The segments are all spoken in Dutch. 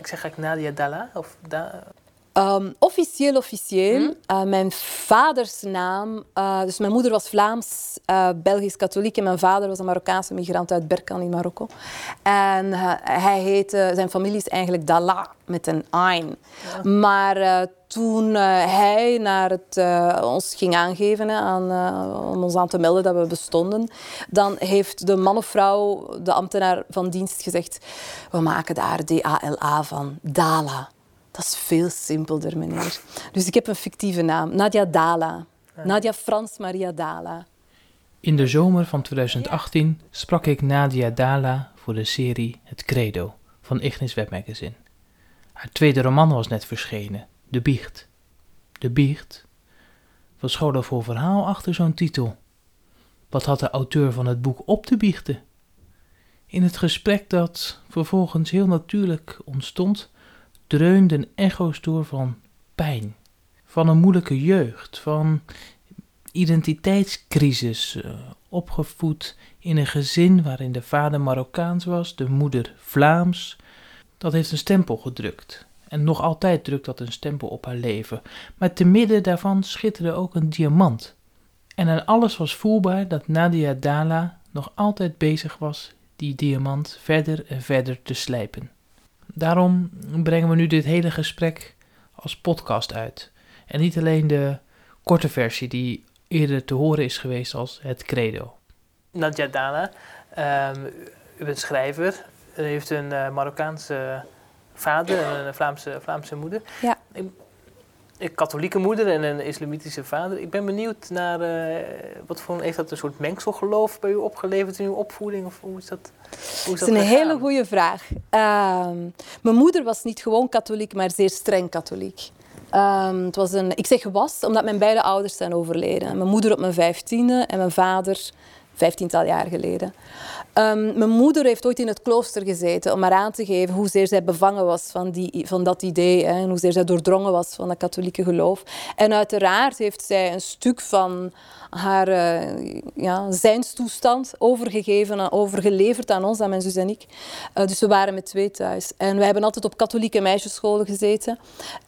ik zeg eigenlijk Nadia Dalla? Of da Um, officieel, officieel. Hm? Uh, mijn vaders naam... Uh, dus mijn moeder was Vlaams, uh, Belgisch-katholiek. En mijn vader was een Marokkaanse migrant uit Berkan in Marokko. En hij heette... Zijn familie is eigenlijk Dalla, met een Ain. Ja. Maar toen hij naar het, ons ging aangeven, hè, aan, om ons aan te melden dat we bestonden, dan heeft de man of vrouw, de ambtenaar van dienst, gezegd we maken daar D-A-L-A van, Dala. Dat is veel simpelder, meneer. Dus ik heb een fictieve naam. Nadia Dala. Nadia Frans Maria Dala. In de zomer van 2018 sprak ik Nadia Dala voor de serie Het Credo van Ignis Webmagazine. Haar tweede roman was net verschenen, De Biecht. De Biecht? Wat school er voor verhaal achter zo'n titel? Wat had de auteur van het boek op te biechten? In het gesprek dat vervolgens heel natuurlijk ontstond, dreunden echo's door van pijn, van een moeilijke jeugd, van identiteitscrisis, uh, opgevoed in een gezin waarin de vader Marokkaans was, de moeder Vlaams. Dat heeft een stempel gedrukt. En nog altijd drukt dat een stempel op haar leven. Maar te midden daarvan schitterde ook een diamant. En aan alles was voelbaar dat Nadia Dala nog altijd bezig was die diamant verder en verder te slijpen. Daarom brengen we nu dit hele gesprek als podcast uit. En niet alleen de korte versie die eerder te horen is geweest als het credo. Nadja Dana, um, u bent schrijver. U heeft een uh, Marokkaanse vader en een Vlaamse, Vlaamse moeder. Ja. Een katholieke moeder en een islamitische vader. Ik ben benieuwd naar uh, wat voor heeft dat een soort mengselgeloof bij u opgeleverd in uw opvoeding of hoe is dat? Hoe is dat, is een hele goede vraag. Uh, mijn moeder was niet gewoon katholiek, maar zeer streng katholiek. Um, het was een, ik zeg was, omdat mijn beide ouders zijn overleden. Mijn moeder op mijn vijftiende en mijn vader vijftiental jaar geleden. Um, mijn moeder heeft ooit in het klooster gezeten om maar aan te geven hoezeer zij bevangen was van, die, van dat idee hè, en hoezeer zij doordrongen was van dat katholieke geloof. En uiteraard heeft zij een stuk van haar uh, ja, zijnstoestand overgegeven en overgeleverd aan ons, aan mijn zus en ik. Uh, dus we waren met twee thuis. En we hebben altijd op katholieke meisjesscholen gezeten,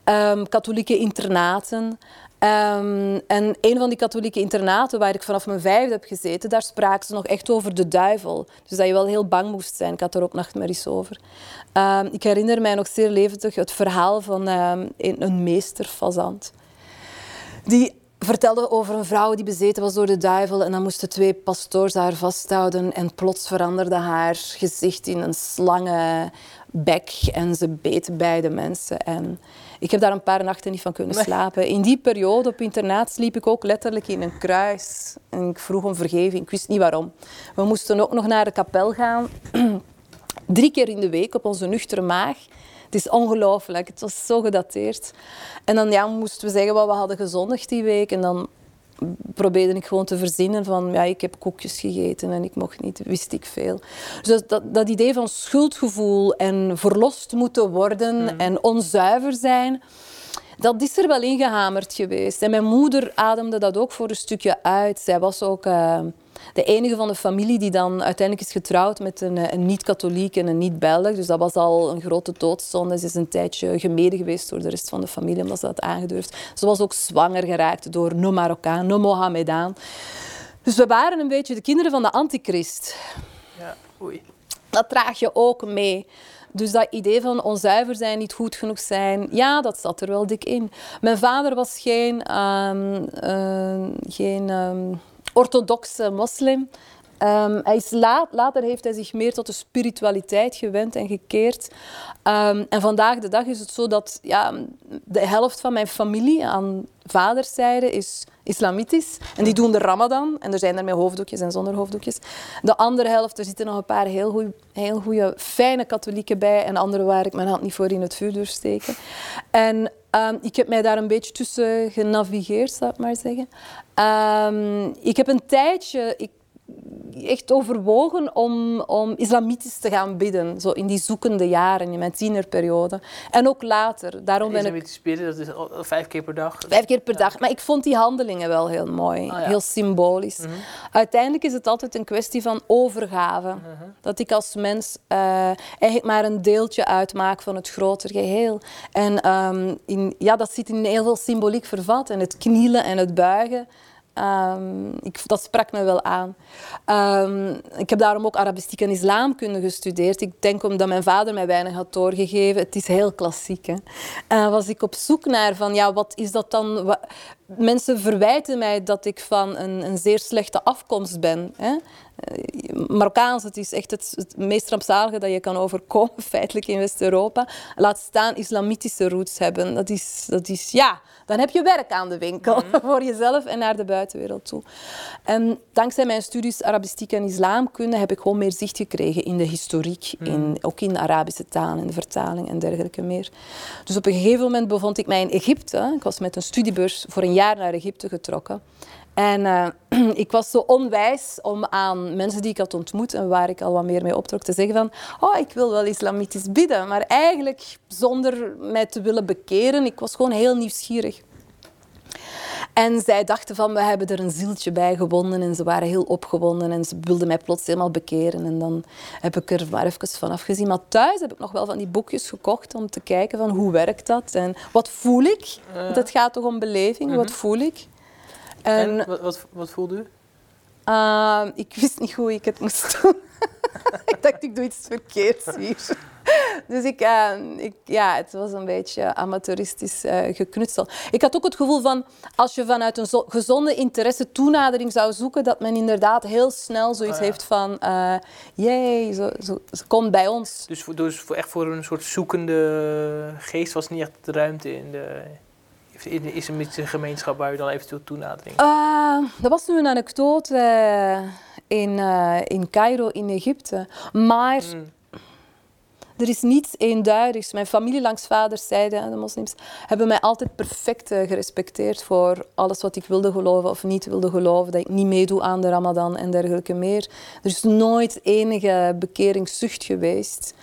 um, katholieke internaten. Um, en een van die katholieke internaten waar ik vanaf mijn vijfde heb gezeten, daar spraken ze nog echt over de duivel. Dus dat je wel heel bang moest zijn. Ik had er ook nachtmerries over. Um, ik herinner mij nog zeer levendig het verhaal van um, een meester fazant. Die vertelde over een vrouw die bezeten was door de duivel. En dan moesten twee pastoors haar vasthouden. En plots veranderde haar gezicht in een slangenbek. En ze beet beide mensen. En ik heb daar een paar nachten niet van kunnen slapen. In die periode op internaat sliep ik ook letterlijk in een kruis. En ik vroeg om vergeving. Ik wist niet waarom. We moesten ook nog naar de kapel gaan. Drie keer in de week op onze nuchtere maag. Het is ongelooflijk. Het was zo gedateerd. En dan ja, moesten we zeggen wat we hadden gezondigd die week. En dan probeerde ik gewoon te verzinnen van ja, ik heb koekjes gegeten en ik mocht niet, wist ik veel. Dus dat, dat idee van schuldgevoel en verlost moeten worden mm. en onzuiver zijn, dat is er wel ingehamerd geweest. En mijn moeder ademde dat ook voor een stukje uit. Zij was ook uh, de enige van de familie die dan uiteindelijk is getrouwd met een, eh, een niet-katholiek en een niet-Belg. Dus dat was al een grote doodzonde. Ze is een tijdje gemeden geweest door de rest van de familie, omdat ze dat aangedurfd. Ze was ook zwanger geraakt door een Marokkaan, een Mohammedaan. Dus we waren een beetje de kinderen van de antichrist. Ja, oei. Dat draag je ook mee. Dus dat idee van onzuiver zijn, niet goed genoeg zijn, ja, dat zat er wel dik in. Mijn vader was geen, um, uh, geen um, orthodoxe moslim. Hij is later heeft hij zich meer tot de spiritualiteit gewend en gekeerd. En vandaag de dag is het zo dat ja, de helft van mijn familie aan vaderszijde is islamitisch. En die doen de ramadan. En er zijn er met hoofddoekjes en zonder hoofddoekjes. De andere helft, er zitten nog een paar heel goede, heel goede fijne katholieken bij. En andere waar ik mijn hand niet voor in het vuur durf steken. En um, ik heb mij daar een beetje tussen genavigeerd, zou ik maar zeggen. Um, ik heb een tijdje... Ik echt overwogen om, om islamitisch te gaan bidden. Zo in die zoekende jaren, in mijn tienerperiode. En ook later. Daarom ben ik... Islamitisch bidden, dat is vijf keer per dag? Vijf keer per dag. Maar ik vond die handelingen wel heel mooi. Ah, ja. Heel symbolisch. Mhm. Uiteindelijk is het altijd een kwestie van overgave. Mhm. Dat ik als mens eh, eigenlijk maar een deeltje uitmaak van het grotere geheel. En ehm, in, ja, dat zit in heel veel symboliek vervat. En het knielen en het buigen. Ehm, dat sprak me wel aan. Ehm, ik heb daarom ook Arabistiek en islamkunde gestudeerd. Ik denk omdat mijn vader mij weinig had doorgegeven. Het is heel klassiek. Hè. Eh, was ik op zoek naar van, ja, wat is dat dan? Mensen verwijten mij dat ik van een, een zeer slechte afkomst ben. Hè. Eh, Marokkaans, het is echt het, het meest rampzalige dat je kan overkomen, feitelijk in West-Europa. Laat staan islamitische roots hebben. Dat is, dat is, ja, dan heb je werk aan de winkel voor jezelf en naar de buitenwereld toe. En dankzij mijn studies Arabistiek en Islamkunde heb ik gewoon meer zicht gekregen in de historiek, in, ook in de Arabische taal en de vertaling en dergelijke meer. Dus op een gegeven moment bevond ik mij in Egypte. Ik was met een studiebeurs voor een jaar naar Egypte getrokken. En eh, ik was zo onwijs om aan mensen die ik had ontmoet en waar ik al wat meer mee optrok te zeggen van oh, ik wil wel islamitisch bidden. Maar eigenlijk zonder mij te willen bekeren. Ik was gewoon heel nieuwsgierig. En zij dachten van, we hebben er een zieltje bij gewonnen. En ze waren heel opgewonden en ze wilden mij plots helemaal bekeren. En dan heb ik er maar even van afgezien. Maar thuis heb ik nog wel van die boekjes gekocht om te kijken van hoe werkt dat en wat voel ik. Want het gaat toch om beleving, wat voel ik. En, En, wat, wat, wat voelde u? ah, ik wist niet hoe ik het moest doen. ik dacht, ik doe iets verkeerds hier. Dus ik, eh, ik, ja, het was een beetje amateuristisch eh, geknutsel. Ik had ook het gevoel van, als je vanuit een zo- gezonde interesse toenadering zou zoeken, dat men inderdaad heel snel zoiets Ah, ja. heeft van, eh jee, zo, zo, ze komt bij ons. Dus, dus echt voor een soort zoekende geest was niet echt de ruimte in de, in de islamitische gemeenschap waar u dan eventueel toenadering. Uh, dat was nu een anekdote eh, in, eh, in Cairo, in Egypte. Maar Mm. er is niets eenduidigs. Mijn familie langs vaders zijde, de moslims, hebben mij altijd perfect eh, gerespecteerd voor alles wat ik wilde geloven of niet wilde geloven. Dat ik niet meedoe aan de ramadan en dergelijke meer. Er is nooit enige bekeringszucht geweest.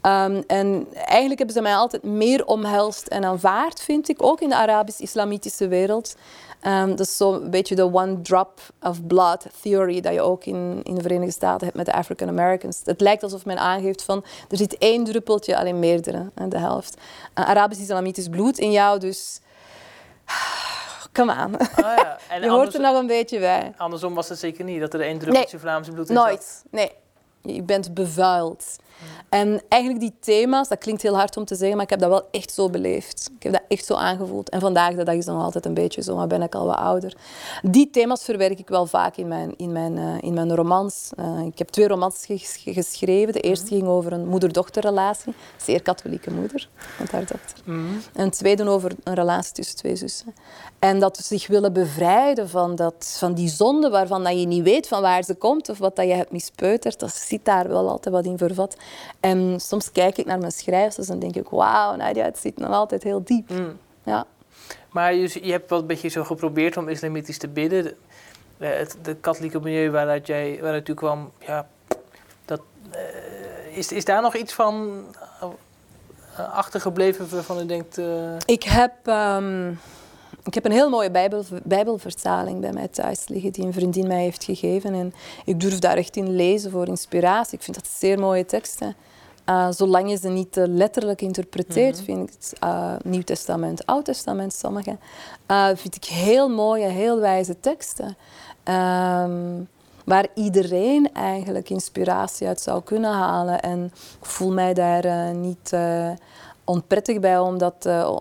Ehm, en eigenlijk hebben ze mij altijd meer omhelst en aanvaard, vind ik, ook in de Arabisch-islamitische wereld. Ehm, dat is zo'n beetje de one drop of blood theory dat je ook in, in de Verenigde Staten hebt met de African Americans. Het lijkt alsof men aangeeft van er zit één druppeltje, alleen meerdere, de helft. Uh, Arabisch-islamitisch bloed in jou, dus come on. Ah, ja. Je hoort er nog een beetje bij. andersom was het zeker niet, dat er één druppeltje Vlaamse bloed in zat. Nooit, nee. Je bent bevuild. En eigenlijk die thema's, dat klinkt heel hard om te zeggen, maar ik heb dat wel echt zo beleefd. Ik echt zo aangevoeld. En vandaag de dag is dat nog altijd een beetje zo, maar ben ik al wat ouder. Die thema's verwerk ik wel vaak in mijn, in mijn, eh, in mijn romans. Eh, ik heb twee romans ges- geschreven. De eerste ging over een moeder-dochterrelatie. Zeer katholieke moeder met haar dochter. Mhm. En tweede over een relatie tussen twee zussen. En dat ze zich willen bevrijden van, dat, van die zonde waarvan dat je niet weet van waar ze komt of wat dat je hebt mispeuterd. Dat zit daar wel altijd wat in vervat. En soms kijk ik naar mijn schrijfsels en denk ik, wauw, Nadia, het zit nog altijd heel diep. Mm. Ja. Maar je, je hebt wel een beetje zo geprobeerd om islamitisch te bidden. De, eh, het de katholieke milieu waaruit, jij, waaruit u kwam, ja, dat, eh, is, is daar nog iets van eh, achtergebleven waarvan u denkt... Ik heb, ehm, ik heb een heel mooie Bijbel, Bijbelvertaling bij mij thuis liggen die een vriendin mij heeft gegeven. En ik durf daar echt in lezen voor inspiratie. Ik vind dat zeer mooie teksten. Uh, zolang je ze niet uh, letterlijk interpreteert, Mhm. vind ik het uh, Nieuw Testament, Oud Testament, sommige, vind ik heel mooie, heel wijze teksten. Um, waar iedereen eigenlijk inspiratie uit zou kunnen halen. En ik voel mij daar niet onprettig bij om, dat, uh,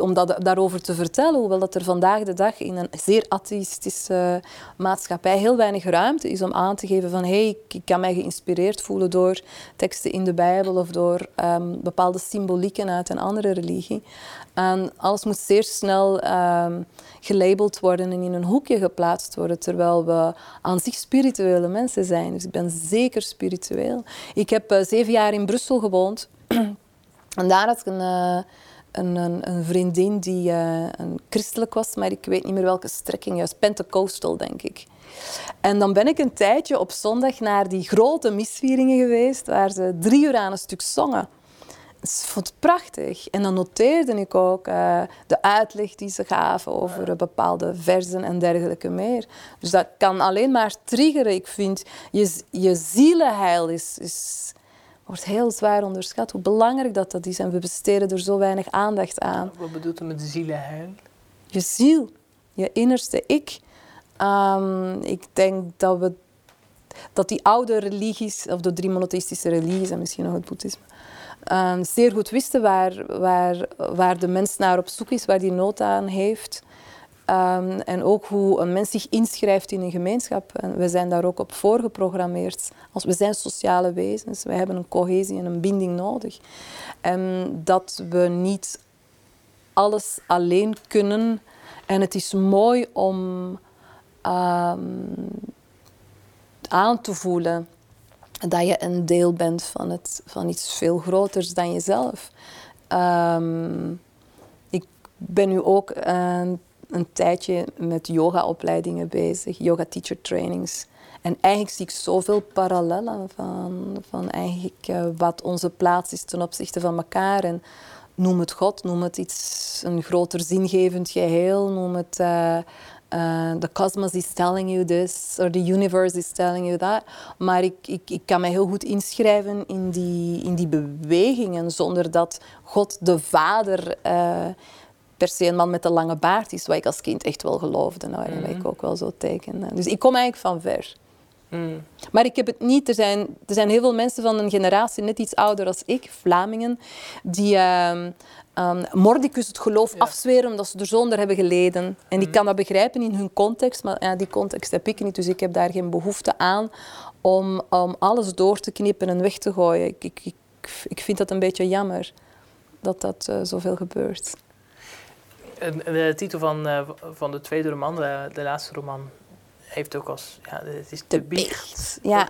om, dat, daarover te vertellen. Hoewel dat er vandaag de dag in een zeer atheïstische maatschappij heel weinig ruimte is om aan te geven van hé, hey, ik, kan mij geïnspireerd voelen door teksten in de Bijbel of door um, bepaalde symbolieken uit een andere religie. En alles moet zeer snel um, gelabeld worden en in een hoekje geplaatst worden, terwijl we aan zich spirituele mensen zijn. Dus ik ben zeker spiritueel. Ik heb uh, zeven jaar in Brussel gewoond. en daar had ik een, uh, een, een, een vriendin die uh, een christelijk was, maar ik weet niet meer welke strekking, juist Pentecostal, denk ik. En dan ben ik een tijdje op zondag naar die grote misvieringen geweest, waar ze drie uur aan een stuk zongen. Ik vond het prachtig. En dan noteerde ik ook uh, de uitleg die ze gaven over bepaalde versen en dergelijke meer. Dus dat kan alleen maar triggeren. Ik vind, je, je zielenheil is, is, wordt heel zwaar onderschat. Hoe belangrijk dat, dat is. En we besteden er zo weinig aandacht aan. Wat bedoelt u met zielenheil? Je ziel, je innerste ik. Um, ik denk dat we dat die oude religies, of de drie monotheïstische religies en misschien nog het boeddhisme, um, zeer goed wisten waar, waar, waar de mens naar op zoek is, waar die nood aan heeft. Um, en ook hoe een mens zich inschrijft in een gemeenschap. En we zijn daar ook op voorgeprogrammeerd. Als we zijn sociale wezens, we hebben een cohesie en een binding nodig. En dat we niet alles alleen kunnen. En het is mooi om um, aan te voelen dat je een deel bent van, het, van iets veel groters dan jezelf. Um, ik ben nu ook een tijdje met yoga-opleidingen bezig, yoga-teacher trainings. En eigenlijk zie ik zoveel parallellen van, van eigenlijk, uh, wat onze plaats is ten opzichte van elkaar. En noem het God, noem het iets, een groter zingevend geheel, noem het uh, uh, the cosmos is telling you this, or the universe is telling you that. Maar ik, ik, ik kan me heel goed inschrijven in die, in die bewegingen, zonder dat God de Vader per se een man met een lange baard is, wat ik als kind echt wel geloofde, nou, en wat ik ook wel zo teken. Dus ik kom eigenlijk van ver. Mm. Maar ik heb het niet. Er zijn, er zijn heel veel mensen van een generatie net iets ouder als ik, Vlamingen, die uh, um, mordicus het geloof ja. afzweren omdat ze er zo onder hebben geleden. En ik mm. kan dat begrijpen in hun context, maar ja, die context heb ik niet. Dus ik heb daar geen behoefte aan om, om alles door te knippen en weg te gooien. Ik, ik, ik, ik vind dat een beetje jammer dat dat uh, zoveel gebeurt. De titel van, uh, van de tweede roman, de, de laatste roman, heeft ook als... Ja, het is de, biecht. Ja.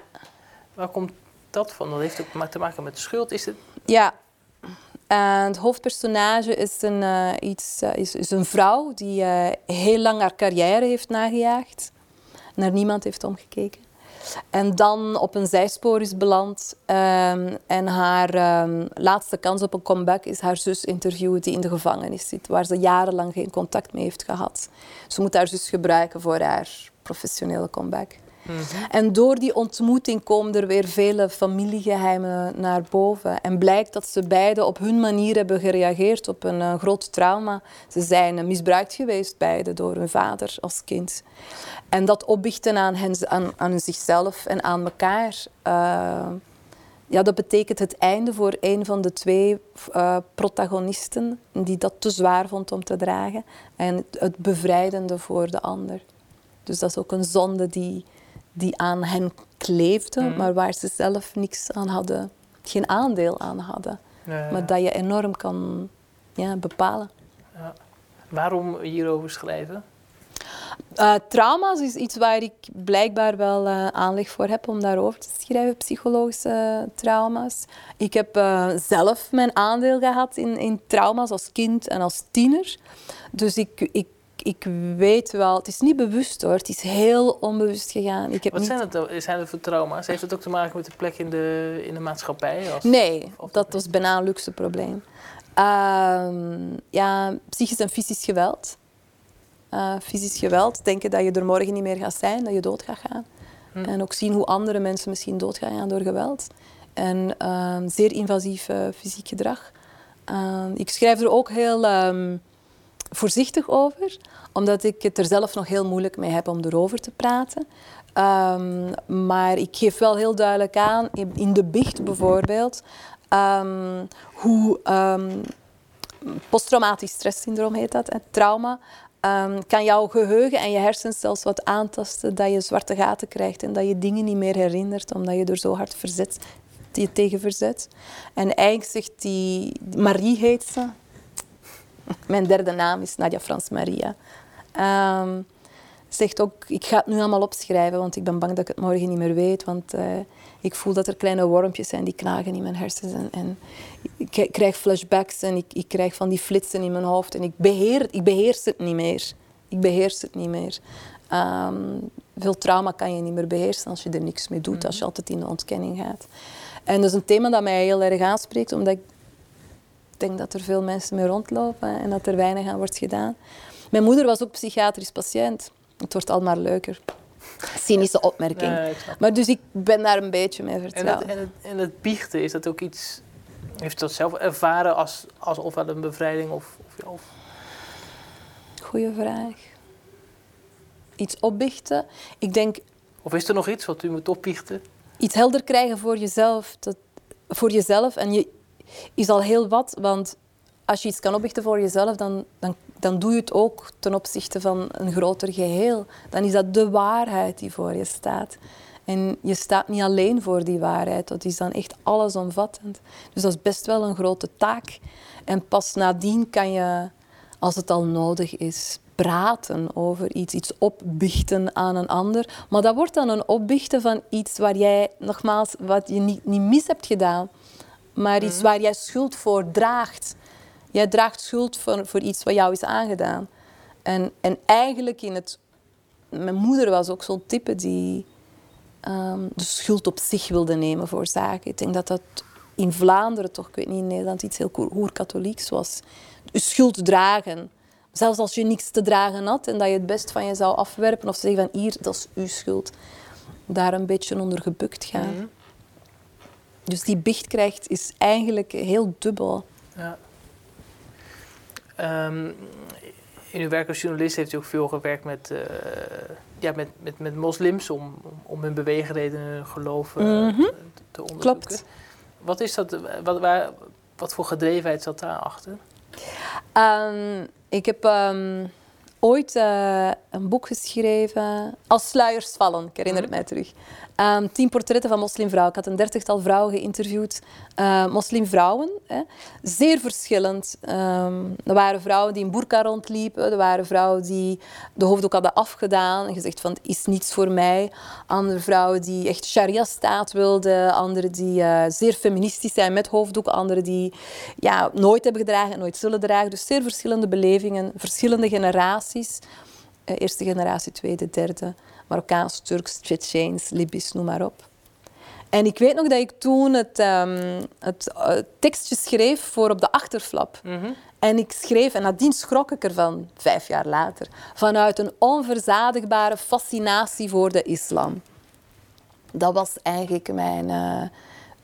Waar komt dat van? Dat heeft ook te maken met schuld. Is het... Ja. En het hoofdpersonage is een, uh, iets, uh, is, is, een vrouw die uh, heel lang haar carrière heeft nagejaagd. Naar niemand heeft omgekeken. En dan op een zijspoor is beland. Um, en haar um, laatste kans op een comeback is haar zus interviewen die in de gevangenis zit. Waar ze jarenlang geen contact mee heeft gehad. Ze moet haar zus gebruiken voor haar professionele comeback. -hmm. En door die ontmoeting komen er weer vele familiegeheimen naar boven. En blijkt dat ze beiden op hun manier hebben gereageerd op een uh, groot trauma. Ze zijn uh, misbruikt geweest, beiden, door hun vader als kind. En dat opbichten aan, hen, aan, aan zichzelf en aan elkaar. Uh, ja, dat betekent het einde voor een van de twee protagonisten die dat te zwaar vond om te dragen. En het bevrijdende voor de ander. Dus dat is ook een zonde die, die aan hen kleefde, mm. maar waar ze zelf niks aan hadden, geen aandeel aan hadden. Ja, ja. Maar dat je enorm kan ja, bepalen. Ja. Waarom hierover schrijven? Uh, trauma's is iets waar ik blijkbaar wel uh, aanleg voor heb om daarover te schrijven, psychologische trauma's. Ik heb uh, zelf mijn aandeel gehad in, in trauma's als kind en als tiener. Dus ik, ik ik weet wel, het is niet bewust hoor, het is heel onbewust gegaan. Ik heb Wat zijn, het, zijn het voor trauma's? Heeft het ook te maken met de plek in de, in de maatschappij? Als, nee, dat was bijna een luxe probleem. Uh, ja, psychisch en fysisch geweld. Uh, fysisch geweld, denken dat je er morgen niet meer gaat zijn, dat je dood gaat gaan. Hm. En ook zien hoe andere mensen misschien dood gaan gaan door geweld. En uh, zeer invasief fysiek gedrag. Ehm, ik schrijf er ook heel um, voorzichtig over, omdat ik het er zelf nog heel moeilijk mee heb om erover te praten. Um, maar ik geef wel heel duidelijk aan, in de biecht bijvoorbeeld, um, hoe um, posttraumatisch stresssyndroom heet dat, trauma, kan jouw geheugen en je hersens zelfs wat aantasten dat je zwarte gaten krijgt en dat je dingen niet meer herinnert omdat je er zo hard verzet, tegen verzet. En eigenlijk zegt die, Marie heet ze, mijn derde naam is Nadia Frans Maria. Um, zegt ook, ik ga het nu allemaal opschrijven, want ik ben bang dat ik het morgen niet meer weet. Want eh, ik voel dat er kleine wormpjes zijn die knagen in mijn hersens. En, en ik krijg flashbacks en ik, ik, krijg van die flitsen in mijn hoofd. En ik, beheer, ik beheers het niet meer. Ik beheers het niet meer. Ehm, veel trauma kan je niet meer beheersen als je er niks mee doet, als je mhm. altijd in de ontkenning gaat. En dat is een thema dat mij heel erg aanspreekt, omdat ik denk dat er veel mensen mee rondlopen en dat er weinig aan wordt gedaan. Mijn moeder was ook psychiatrisch patiënt. Het wordt al maar leuker. Cynische opmerking. maar dus ik ben daar een beetje mee vertrouwd. En, het, en, het, biechten, is dat ook iets... Heeft dat zelf ervaren als, als ofwel een bevrijding of... of, of... Goeie vraag. Iets opbiechten. Ik denk... Of is er nog iets wat u moet opbiechten? Iets helder krijgen voor jezelf. Dat, voor jezelf. En je is al heel wat, want als je iets kan opbiechten voor jezelf, dan, dan dan doe je het ook ten opzichte van een groter geheel. Dan is dat de waarheid die voor je staat. En je staat niet alleen voor die waarheid, dat is dan echt allesomvattend. Dus dat is best wel een grote taak. En pas nadien kan je, als het al nodig is, praten over iets, iets opbichten aan een ander. Maar dat wordt dan een opbichten van iets waar jij, nogmaals, wat je niet, niet mis hebt gedaan, maar iets mhm. waar jij schuld voor draagt. Jij draagt schuld voor, voor iets wat jou is aangedaan. En, en eigenlijk in het... Mijn moeder was ook zo'n type die um, de schuld op zich wilde nemen voor zaken. Ik denk dat dat in Vlaanderen toch, ik weet niet, in Nederland iets heel hoer-katholieks was. Je schuld dragen. Zelfs als je niks te dragen had en dat je het best van je zou afwerpen of zeggen van hier, dat is uw schuld. Daar een beetje onder gebukt gaan. Mhm. Dus die bicht krijgt is eigenlijk heel dubbel. Ja. Um, in uw werk als journalist heeft u ook veel gewerkt met, uh, ja, met, met, met moslims om, om hun beweegredenen, hun geloof uh, mm -hmm. te onderzoeken. Klopt. Wat is dat, wat, waar, wat voor gedrevenheid zat daarachter? Um, ik heb um, ooit uh, een boek geschreven, Als sluiers vallen, ik herinner het mhm. mij terug. Um, tien portretten van moslimvrouwen. Ik had een dertigtal vrouwen geïnterviewd. Uh, moslimvrouwen. Hè. Zeer verschillend. Um, er waren vrouwen die in burka rondliepen. Er waren vrouwen die de hoofddoek hadden afgedaan. En gezegd van, het is niets voor mij. Andere vrouwen die echt sharia-staat wilden. Andere die uh, zeer feministisch zijn met hoofddoek. Andere die ja, nooit hebben gedragen en nooit zullen dragen. Dus zeer verschillende belevingen. Verschillende generaties. Uh, eerste generatie, tweede, derde. Marokkaans, Turks, Tsjecheens, Libisch, noem maar op. En ik weet nog dat ik toen het, um, het uh, tekstje schreef voor op de achterflap. Mhm. En ik schreef, en nadien schrok ik ervan, vijf jaar later, vanuit een onverzadigbare fascinatie voor de islam. Dat was eigenlijk mijn, uh,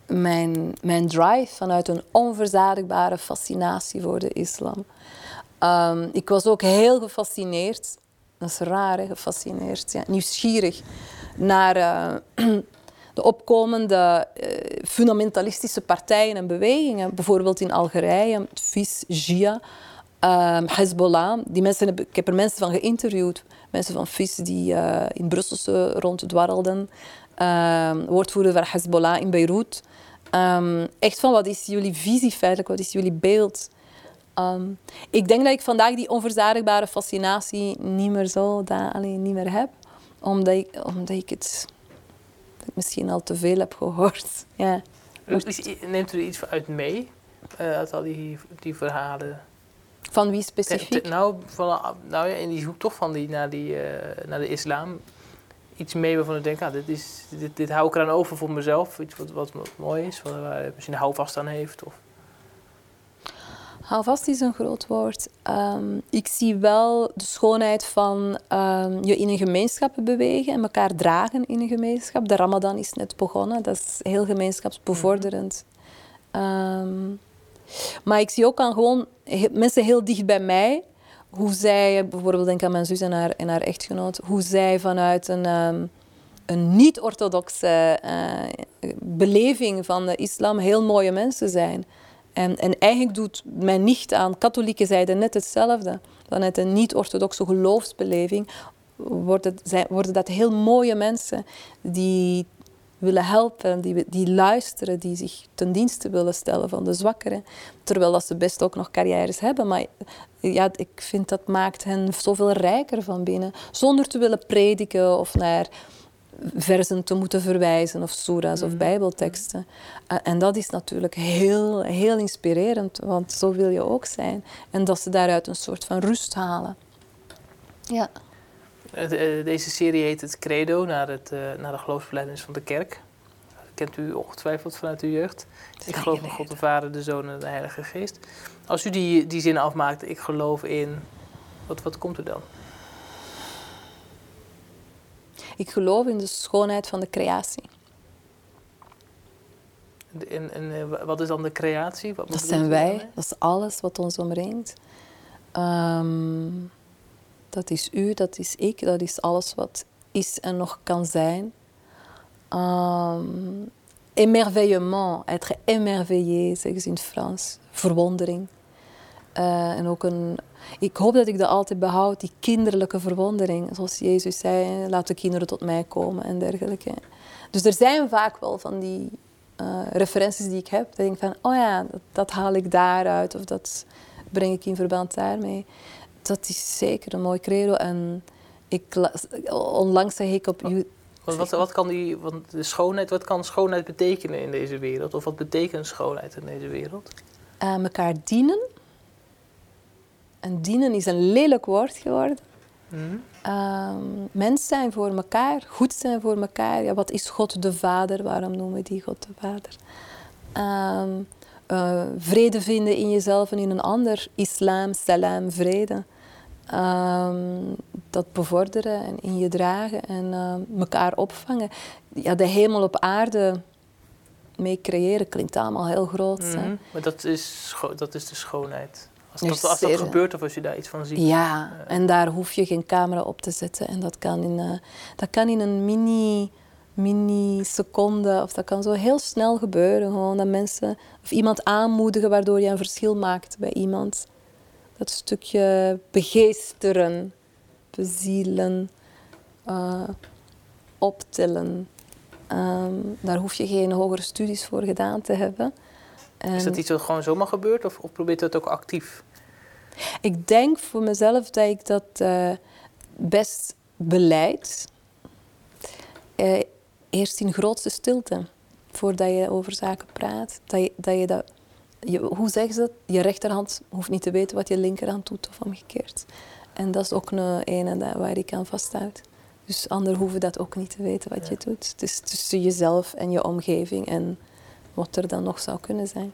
mijn, mijn drive, vanuit een onverzadigbare fascinatie voor de islam. Um, ik was ook heel gefascineerd dat is raar, gefascineerd, nieuwsgierig naar uh, de opkomende uh, fundamentalistische partijen en bewegingen. Bijvoorbeeld in Algerije, FIS, Jia, um, Hezbollah. Die mensen heb, ik heb er mensen van geïnterviewd. Mensen van FIS die uh, in Brussel ronddwarrelden. Uh, woordvoerder van Hezbollah in Beirut. Um, echt van, wat is jullie visie feitelijk? Wat is jullie beeld? Um, ik denk dat ik vandaag die onverzadigbare fascinatie niet meer zo, dat, alleen niet meer heb. Omdat ik, omdat ik het misschien al te veel heb gehoord. Ja. Neemt u er iets uit mee, uh, uit al die, die verhalen? Van wie specifiek? nou, van, nou ja, in die zoektocht van die, naar, die, uh, naar de islam. Iets mee waarvan ik denk, ah, dit, is, dit, dit hou ik eraan over voor mezelf. Iets wat, wat mooi is, waar misschien een houvast aan heeft. Of... Houvast is een groot woord. Ehm, ik zie wel de schoonheid van ehm, je in een gemeenschap bewegen en elkaar dragen in een gemeenschap. De Ramadan is net begonnen, dat is heel gemeenschapsbevorderend. Ehm, maar ik zie ook aan gewoon mensen heel dicht bij mij, hoe zij, bijvoorbeeld denk aan mijn zus en haar, en haar echtgenoot, hoe zij vanuit een, een niet-orthodoxe uh, beleving van de islam heel mooie mensen zijn. En, en eigenlijk doet mijn nicht aan katholieke zijde net hetzelfde. Vanuit een niet-orthodoxe geloofsbeleving worden, worden dat heel mooie mensen die willen helpen, die, die luisteren, die zich ten dienste willen stellen van de zwakkeren. Terwijl dat ze best ook nog carrières hebben. Maar ja, ik vind dat maakt hen zoveel rijker van binnen. Zonder te willen prediken of naar versen te moeten verwijzen of soera's of Mhm. bijbelteksten. Eh, En dat is natuurlijk heel, heel inspirerend, want zo wil je ook zijn. En dat ze daaruit een soort van rust halen. Ja. Eh, eh, Deze serie heet het Credo, naar, het, eh, naar de geloofsbelijdenis van de kerk. Dat kent u ongetwijfeld vanuit uw jeugd. Ik geloof in. God de Vader, de Zoon en de Heilige Geest. Als u die, die zin afmaakt, ik geloof in... Wat, wat komt er dan? Ik geloof in de schoonheid van de creatie. En, en eh, wa- wat is dan de creatie? Wat Dat zijn wij, dat is alles wat ons omringt. Ehm, dat is u, dat is ik, dat is alles wat is en nog kan zijn. Ehm émerveillement, être émerveillé, zeggen ze in het Frans. Verwondering. Eh, en ook een... Ik hoop dat ik dat altijd behoud, die kinderlijke verwondering. Zoals Jezus zei, laat de kinderen tot mij komen en dergelijke. Dus er zijn vaak wel van die eh, referenties die ik heb. Dat ik denk van, oh ja, dat, dat haal ik daaruit. Of dat breng ik in verband daarmee. Dat is zeker een mooi credo. En ik, la- onlangs zeg ik op... Want wat, wat kan die, want de schoonheid, wat kan schoonheid betekenen in deze wereld? Of wat betekent schoonheid in deze wereld? aan elkaar dienen. En dienen is een lelijk woord geworden. Mhm. Ehm, mens zijn voor elkaar, goed zijn voor elkaar. Ja, wat is God de Vader? Waarom noemen we die God de Vader? Ehm, eh, vrede vinden in jezelf en in een ander. Islam, salam, vrede. Ehm, dat bevorderen en in je dragen en ehm, elkaar opvangen. Ja, de hemel op aarde mee creëren klinkt allemaal heel groot. hè. Mhm. Maar dat is, dat is de schoonheid. Als dat, als dat gebeurt of als je daar iets van ziet. Ja, en daar hoef je geen camera op te zetten. En dat kan in, eh, dat kan in een mini, mini seconde, of dat kan zo heel snel gebeuren. Gewoon dat mensen of iemand aanmoedigen waardoor je een verschil maakt bij iemand. Dat stukje begeesteren, bezielen, eh, optillen. Ehm, daar hoef je geen hogere studies voor gedaan te hebben. Is dat iets wat gewoon zomaar gebeurt of, of probeert dat ook actief? Ik denk voor mezelf dat ik dat eh, best beleid. Eh, eerst in grootste stilte, voordat je over zaken praat. Dat je, dat je dat, je, hoe zeggen ze dat? Je rechterhand hoeft niet te weten wat je linkerhand doet of omgekeerd. En dat is ook een ene waar ik aan vasthoud. Dus anderen hoeven dat ook niet te weten wat je doet. Het is tussen jezelf en je omgeving en wat er dan nog zou kunnen zijn.